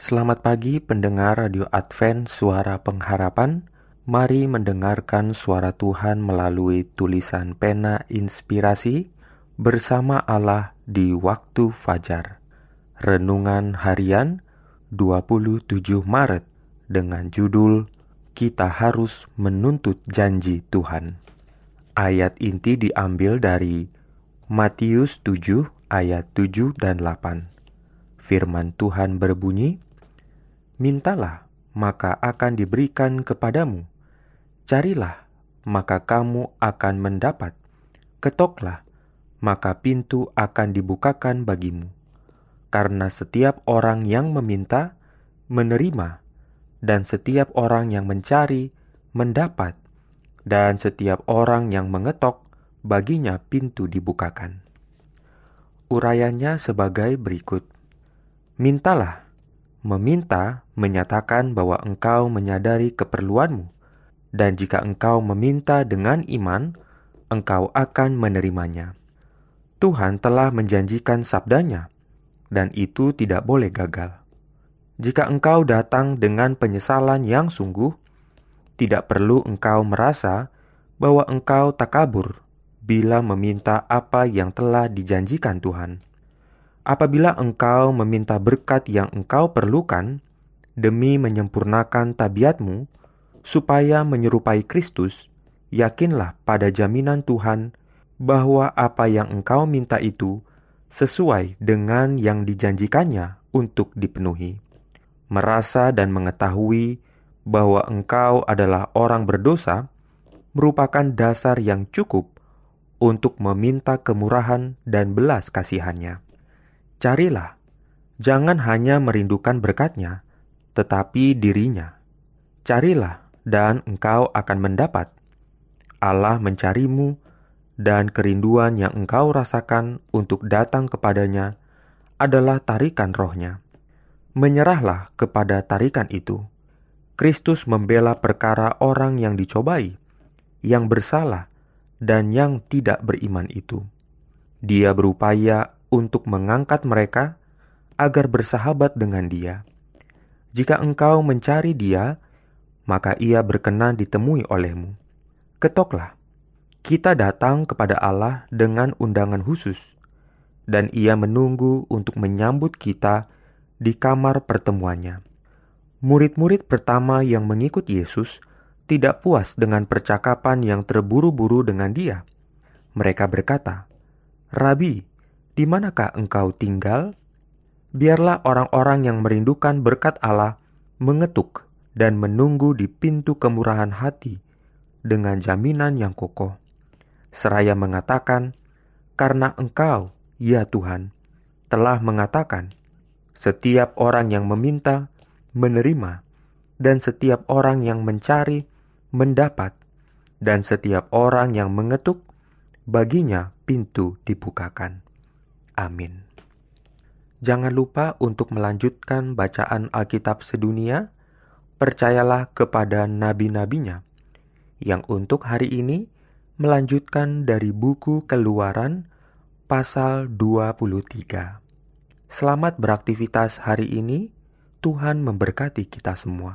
Selamat pagi pendengar Radio Advent Suara Pengharapan. Mari mendengarkan suara Tuhan melalui tulisan pena inspirasi Bersama Allah di waktu fajar. Renungan harian 27 Maret Dengan judul Kita harus menuntut janji Tuhan Ayat inti diambil dari Matius 7 ayat 7 dan 8 Firman Tuhan berbunyi, Mintalah, maka akan diberikan kepadamu. Carilah, maka kamu akan mendapat. Ketoklah, maka pintu akan dibukakan bagimu. Karena setiap orang yang meminta, menerima, dan setiap orang yang mencari, mendapat, dan setiap orang yang mengetok, baginya pintu dibukakan. Urayanya sebagai berikut. Mintalah, Meminta menyatakan bahwa engkau menyadari keperluanmu, dan jika engkau meminta dengan iman, engkau akan menerimanya. Tuhan telah menjanjikan sabdanya, dan itu tidak boleh gagal. Jika engkau datang dengan penyesalan yang sungguh, tidak perlu engkau merasa bahwa engkau tak kabur bila meminta apa yang telah dijanjikan Tuhan. Apabila engkau meminta berkat yang engkau perlukan demi menyempurnakan tabiatmu, supaya menyerupai Kristus, yakinlah pada jaminan Tuhan bahwa apa yang engkau minta itu sesuai dengan yang dijanjikannya untuk dipenuhi. Merasa dan mengetahui bahwa engkau adalah orang berdosa merupakan dasar yang cukup untuk meminta kemurahan dan belas kasihannya. Carilah, jangan hanya merindukan berkatnya, tetapi dirinya. Carilah, dan engkau akan mendapat. Allah mencarimu, dan kerinduan yang engkau rasakan untuk datang kepadanya adalah tarikan rohnya. Menyerahlah kepada tarikan itu. Kristus membela perkara orang yang dicobai, yang bersalah, dan yang tidak beriman itu. Dia berupaya untuk mengangkat mereka agar bersahabat dengan Dia. Jika engkau mencari Dia, maka Ia berkenan ditemui olehmu. Ketoklah, kita datang kepada Allah dengan undangan khusus, dan Ia menunggu untuk menyambut kita di kamar pertemuannya. Murid-murid pertama yang mengikut Yesus tidak puas dengan percakapan yang terburu-buru dengan Dia. Mereka berkata, "Rabi, di manakah engkau tinggal? Biarlah orang-orang yang merindukan berkat Allah mengetuk dan menunggu di pintu kemurahan hati dengan jaminan yang kokoh. Seraya mengatakan, "Karena Engkau, ya Tuhan, telah mengatakan, setiap orang yang meminta menerima, dan setiap orang yang mencari mendapat, dan setiap orang yang mengetuk baginya pintu dibukakan." Amin. Jangan lupa untuk melanjutkan bacaan Alkitab sedunia. Percayalah kepada nabi-nabinya yang untuk hari ini melanjutkan dari buku Keluaran pasal 23. Selamat beraktivitas hari ini. Tuhan memberkati kita semua.